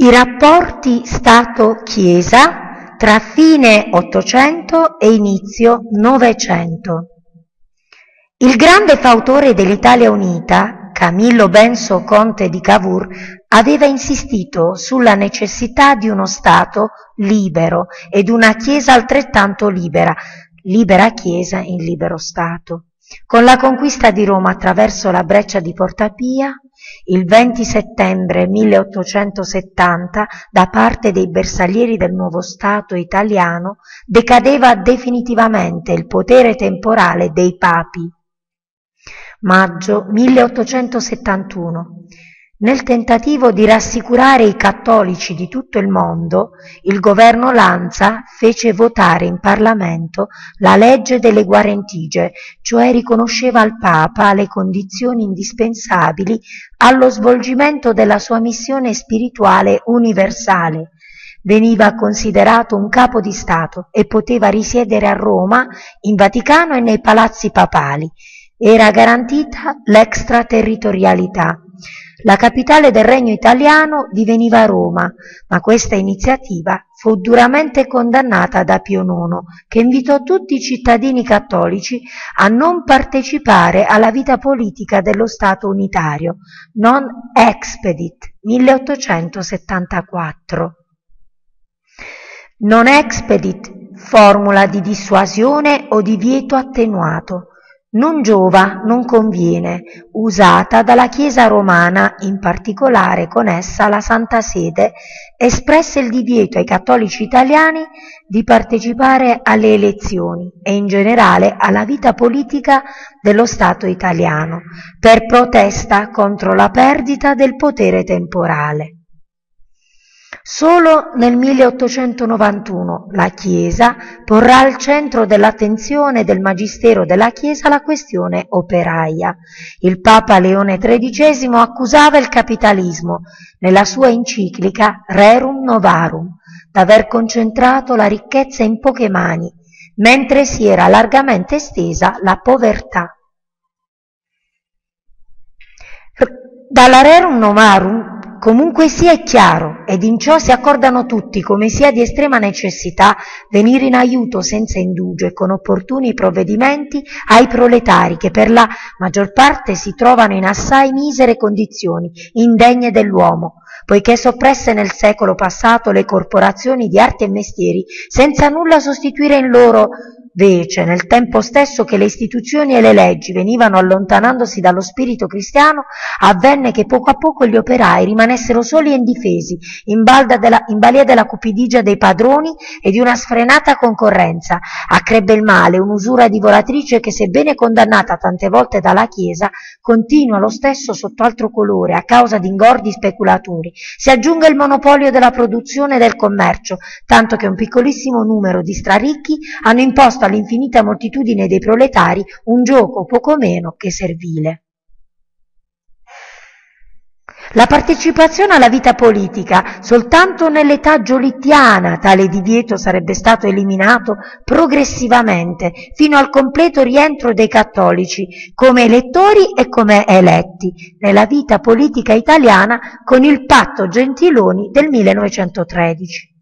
I rapporti Stato-Chiesa tra fine Ottocento e inizio Novecento. Il grande fautore dell'Italia Unita, Camillo Benso Conte di Cavour, aveva insistito sulla necessità di uno Stato libero ed una Chiesa altrettanto libera, libera Chiesa in libero Stato. Con la conquista di Roma attraverso la breccia di Porta Pia, il 20 settembre 1870, da parte dei bersaglieri del nuovo Stato italiano, decadeva definitivamente il potere temporale dei papi. Maggio 1871. Nel tentativo di rassicurare i cattolici di tutto il mondo, il governo Lanza fece votare in Parlamento la legge delle guarentigie, cioè riconosceva al Papa le condizioni indispensabili allo svolgimento della sua missione spirituale universale. Veniva considerato un capo di Stato e poteva risiedere a Roma, in Vaticano e nei palazzi papali. Era garantita l'extraterritorialità. La capitale del regno italiano diveniva Roma, ma questa iniziativa fu duramente condannata da Pio IX, che invitò tutti i cittadini cattolici a non partecipare alla vita politica dello Stato unitario, non expedit 1874. Non expedit, formula di dissuasione o divieto attenuato, non giova, non conviene, usata dalla Chiesa romana, in particolare con essa la Santa Sede, espresse il divieto ai cattolici italiani di partecipare alle elezioni e in generale alla vita politica dello Stato italiano, per protesta contro la perdita del potere temporale. Solo nel 1891 la Chiesa porrà al centro dell'attenzione del Magistero della Chiesa la questione operaia. Il Papa Leone XIII accusava il capitalismo nella sua enciclica Rerum Novarum d'aver concentrato la ricchezza in poche mani, mentre si era largamente estesa la povertà. Dalla Rerum Novarum Comunque sia è chiaro, ed in ciò si accordano tutti, come sia di estrema necessità venire in aiuto senza indugio e con opportuni provvedimenti ai proletari che per la maggior parte si trovano in assai misere condizioni, indegne dell'uomo, poiché soppresse nel secolo passato le corporazioni di arti e mestieri, senza nulla sostituire in loro Vece, nel tempo stesso che le istituzioni e le leggi venivano allontanandosi dallo spirito cristiano, avvenne che poco a poco gli operai rimanessero soli e indifesi, in, della, in balia della cupidigia dei padroni e di una sfrenata concorrenza. Accrebbe il male, un'usura divoratrice che, sebbene condannata tante volte dalla Chiesa, continua lo stesso sotto altro colore a causa di ingordi speculatori. Si aggiunge il monopolio della produzione e del commercio, tanto che un piccolissimo numero di straricchi hanno imposto all'infinita moltitudine dei proletari un gioco poco meno che servile. La partecipazione alla vita politica soltanto nell'età giolittiana tale divieto sarebbe stato eliminato progressivamente fino al completo rientro dei cattolici come elettori e come eletti nella vita politica italiana con il patto Gentiloni del 1913.